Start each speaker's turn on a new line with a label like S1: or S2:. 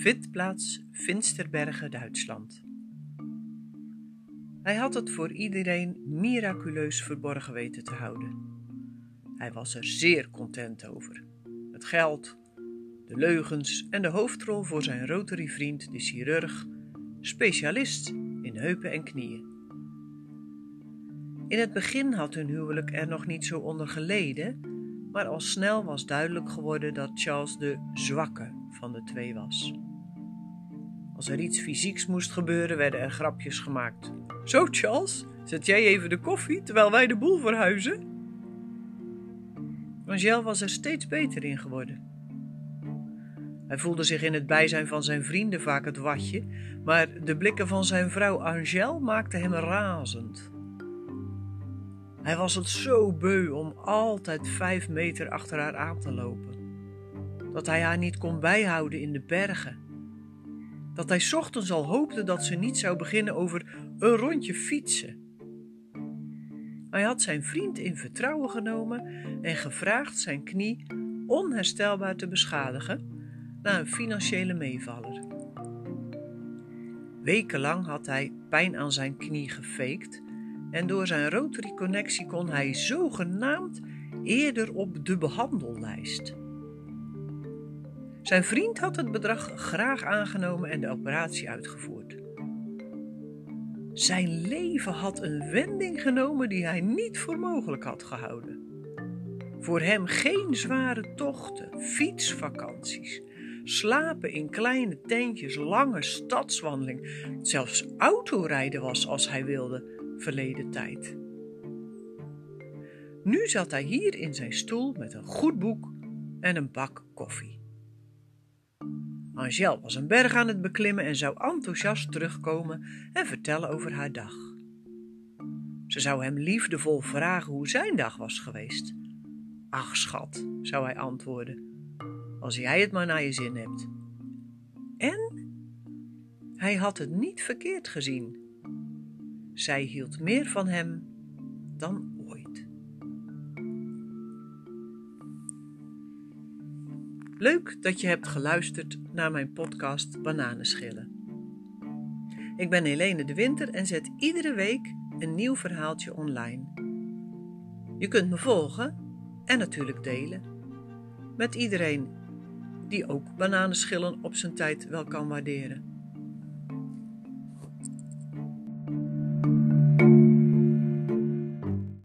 S1: Vitplaats Finsterbergen, Duitsland. Hij had het voor iedereen miraculeus verborgen weten te houden. Hij was er zeer content over. Het geld, de leugens en de hoofdrol voor zijn Rotary-vriend, de chirurg, specialist in heupen en knieën. In het begin had hun huwelijk er nog niet zo onder geleden, maar al snel was duidelijk geworden dat Charles de zwakke van de twee was. Als er iets fysieks moest gebeuren, werden er grapjes gemaakt. Zo, Charles, zet jij even de koffie terwijl wij de boel verhuizen? Angel was er steeds beter in geworden. Hij voelde zich in het bijzijn van zijn vrienden vaak het watje, maar de blikken van zijn vrouw Angel maakten hem razend. Hij was het zo beu om altijd vijf meter achter haar aan te lopen, dat hij haar niet kon bijhouden in de bergen. Dat hij ochtends al hoopte dat ze niet zou beginnen over een rondje fietsen. Hij had zijn vriend in vertrouwen genomen en gevraagd zijn knie onherstelbaar te beschadigen na een financiële meevaller. Wekenlang had hij pijn aan zijn knie gefaked en door zijn Rotary-connectie kon hij zogenaamd eerder op de behandellijst. Zijn vriend had het bedrag graag aangenomen en de operatie uitgevoerd. Zijn leven had een wending genomen die hij niet voor mogelijk had gehouden. Voor hem geen zware tochten, fietsvakanties, slapen in kleine tentjes, lange stadswandeling, zelfs autorijden was als hij wilde verleden tijd. Nu zat hij hier in zijn stoel met een goed boek en een bak koffie. Angel was een berg aan het beklimmen en zou enthousiast terugkomen en vertellen over haar dag. Ze zou hem liefdevol vragen hoe zijn dag was geweest. Ach, schat, zou hij antwoorden, als jij het maar naar je zin hebt. En hij had het niet verkeerd gezien. Zij hield meer van hem dan Leuk dat je hebt geluisterd naar mijn podcast Bananenschillen. Ik ben Helene de Winter en zet iedere week een nieuw verhaaltje online. Je kunt me volgen en natuurlijk delen met iedereen die ook bananenschillen op zijn tijd wel kan waarderen.